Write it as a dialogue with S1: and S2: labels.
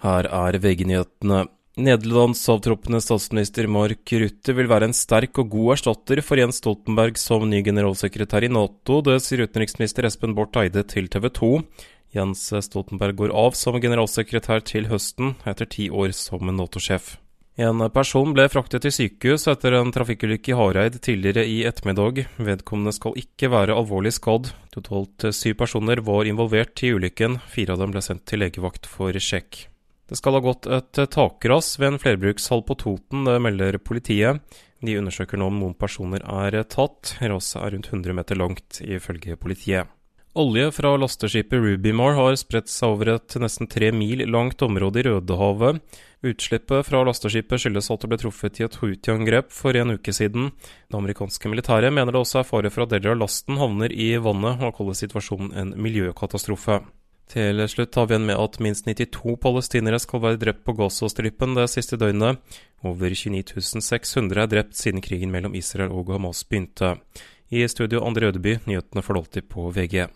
S1: Her er VG-nyhetene. Nederlands avtroppende statsminister Mark Rutte vil være en sterk og god erstatter for Jens Stoltenberg som ny generalsekretær i Nato. Det sier utenriksminister Espen Barth Eide til TV 2. Jens Stoltenberg går av som generalsekretær til høsten, etter ti år som Nato-sjef. En person ble fraktet til sykehus etter en trafikkulykke i Hareid tidligere i ettermiddag. Vedkommende skal ikke være alvorlig skadd. Totalt syv personer var involvert i ulykken. Fire av dem ble sendt til legevakt for sjekk. Det skal ha gått et takras ved en flerbrukshall på Toten, det melder politiet. De undersøker nå om noen personer er tatt. Raset er rundt 100 meter langt, ifølge politiet. Olje fra lasteskipet Rubymar har spredt seg over et nesten tre mil langt område i Rødehavet. Utslippet fra lasteskipet skyldes at det ble truffet i et Houthi-angrep for en uke siden. Det amerikanske militæret mener det også er fare for at deler av lasten havner i vannet, og kaller situasjonen en miljøkatastrofe. Til slutt tar vi igjen med at minst 92 palestinere skal være drept på Gazastripen det siste døgnet. Over 29 600 er drept siden krigen mellom Israel og Hamas begynte. I studio André Ødeby, nyhetene for du alltid på VG.